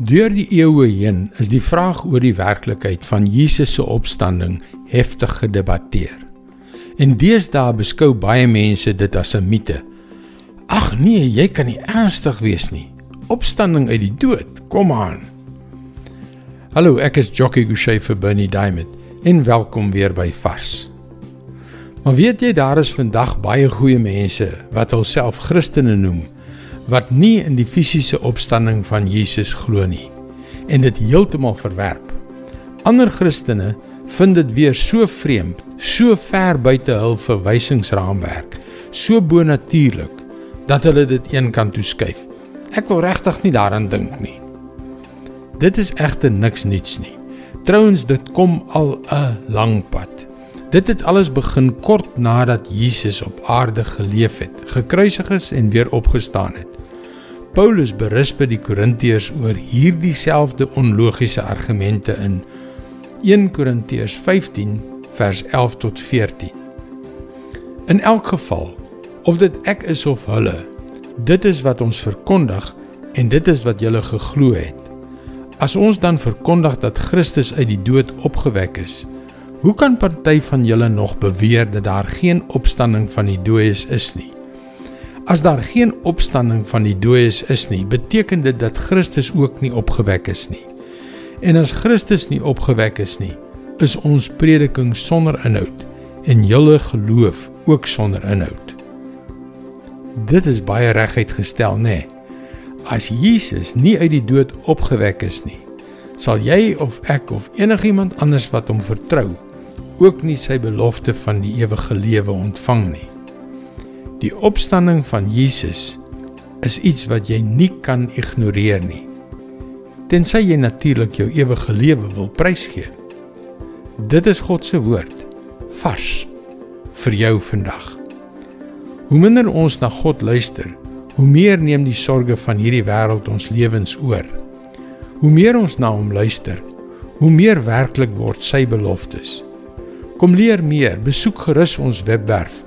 Deur die eeue heen is die vraag oor die werklikheid van Jesus se opstanding heftig gedebatteer. En deesdae beskou baie mense dit as 'n mite. Ag nee, jy kan nie ernstig wees nie. Opstanding uit die dood, kom aan. Hallo, ek is Jockey Gouchee vir Bernie Diamond en welkom weer by Vars. Maar weet jy daar is vandag baie goeie mense wat hulself Christene noem wat nie in die fisiese opstanding van Jesus glo nie en dit heeltemal verwerp. Ander Christene vind dit weer so vreemd, so ver buite hul verwysingsraamwerk, so bonatuurlik dat hulle dit eenkant toe skuif. Ek wil regtig nie daaraan dink nie. Dit is egter niks niets nie. Trouwens dit kom al 'n lang pad. Dit het alles begin kort nadat Jesus op aarde geleef het, gekruisig is en weer opgestaan het. Paulus berisp die Korintiërs oor hierdie selfde onlogiese argumente in 1 Korintiërs 15 vers 11 tot 14. In elk geval, of dit ek is of hulle, dit is wat ons verkondig en dit is wat julle geglo het. As ons dan verkondig dat Christus uit die dood opgewek is, hoe kan party van julle nog beweer dat daar geen opstanding van die dooies is nie? As daar geen opstanding van die dooies is nie, beteken dit dat Christus ook nie opgewek is nie. En as Christus nie opgewek is nie, is ons prediking sonder inhoud en julle geloof ook sonder inhoud. Dit is baie reguit gestel, nê? As Jesus nie uit die dood opgewek is nie, sal jy of ek of enigiemand anders wat hom vertrou, ook nie sy belofte van die ewige lewe ontvang nie. Die opstanding van Jesus is iets wat jy nie kan ignoreer nie. Tensy jy natuurlik jou ewige lewe wil prysgee. Dit is God se woord vars vir jou vandag. Hoe minder ons na God luister, hoe meer neem die sorges van hierdie wêreld ons lewens oor. Hoe meer ons na hom luister, hoe meer werklik word sy beloftes. Kom leer meer, besoek gerus ons webwerf